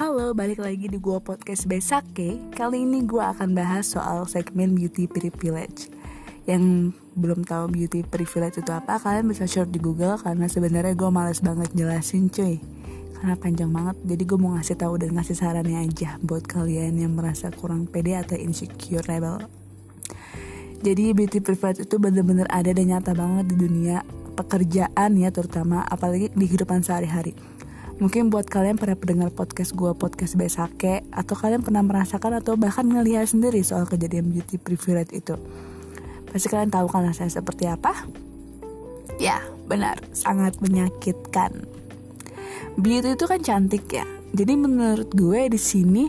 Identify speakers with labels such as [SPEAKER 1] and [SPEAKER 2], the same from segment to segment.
[SPEAKER 1] Halo, balik lagi di gua podcast Besake. Kali ini gua akan bahas soal segmen beauty privilege. Yang belum tahu beauty privilege itu apa, kalian bisa search di Google karena sebenarnya gue males banget jelasin cuy. Karena panjang banget, jadi gue mau ngasih tahu dan ngasih sarannya aja buat kalian yang merasa kurang pede atau insecure rebel. Jadi beauty privilege itu bener-bener ada dan nyata banget di dunia pekerjaan ya terutama apalagi di kehidupan sehari-hari Mungkin buat kalian para pendengar podcast gue podcast Besake Atau kalian pernah merasakan atau bahkan ngelihat sendiri soal kejadian beauty privilege itu. Pasti kalian tahu kan rasanya seperti apa? Ya benar, sangat menyakitkan. Beauty itu kan cantik ya. Jadi menurut gue di sini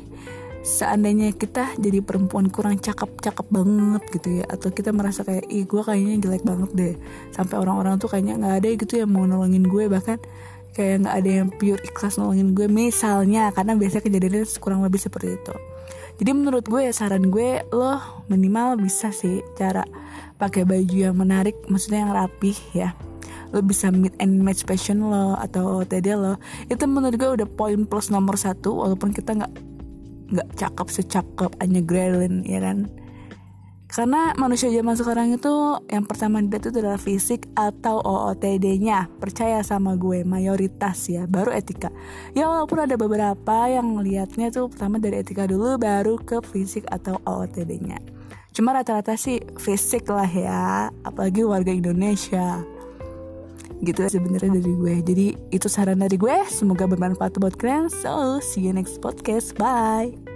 [SPEAKER 1] seandainya kita jadi perempuan kurang cakep-cakep banget gitu ya atau kita merasa kayak ih gue kayaknya jelek banget deh. Sampai orang-orang tuh kayaknya nggak ada gitu yang mau nolongin gue bahkan kayak nggak ada yang pure ikhlas nolongin gue misalnya karena biasanya kejadiannya kurang lebih seperti itu. Jadi menurut gue ya saran gue lo minimal bisa sih cara pakai baju yang menarik maksudnya yang rapih ya. Lo bisa meet and match passion lo atau OTD lo. Itu menurut gue udah poin plus nomor satu walaupun kita nggak nggak cakep secakep Anya Grelin ya kan karena manusia zaman sekarang itu yang pertama dilihat itu adalah fisik atau OOTD-nya. Percaya sama gue, mayoritas ya, baru etika. Ya walaupun ada beberapa yang lihatnya tuh pertama dari etika dulu baru ke fisik atau OOTD-nya. Cuma rata-rata sih fisik lah ya, apalagi warga Indonesia. Gitu sebenarnya dari gue. Jadi itu saran dari gue, semoga bermanfaat buat kalian. So, see you next podcast. Bye.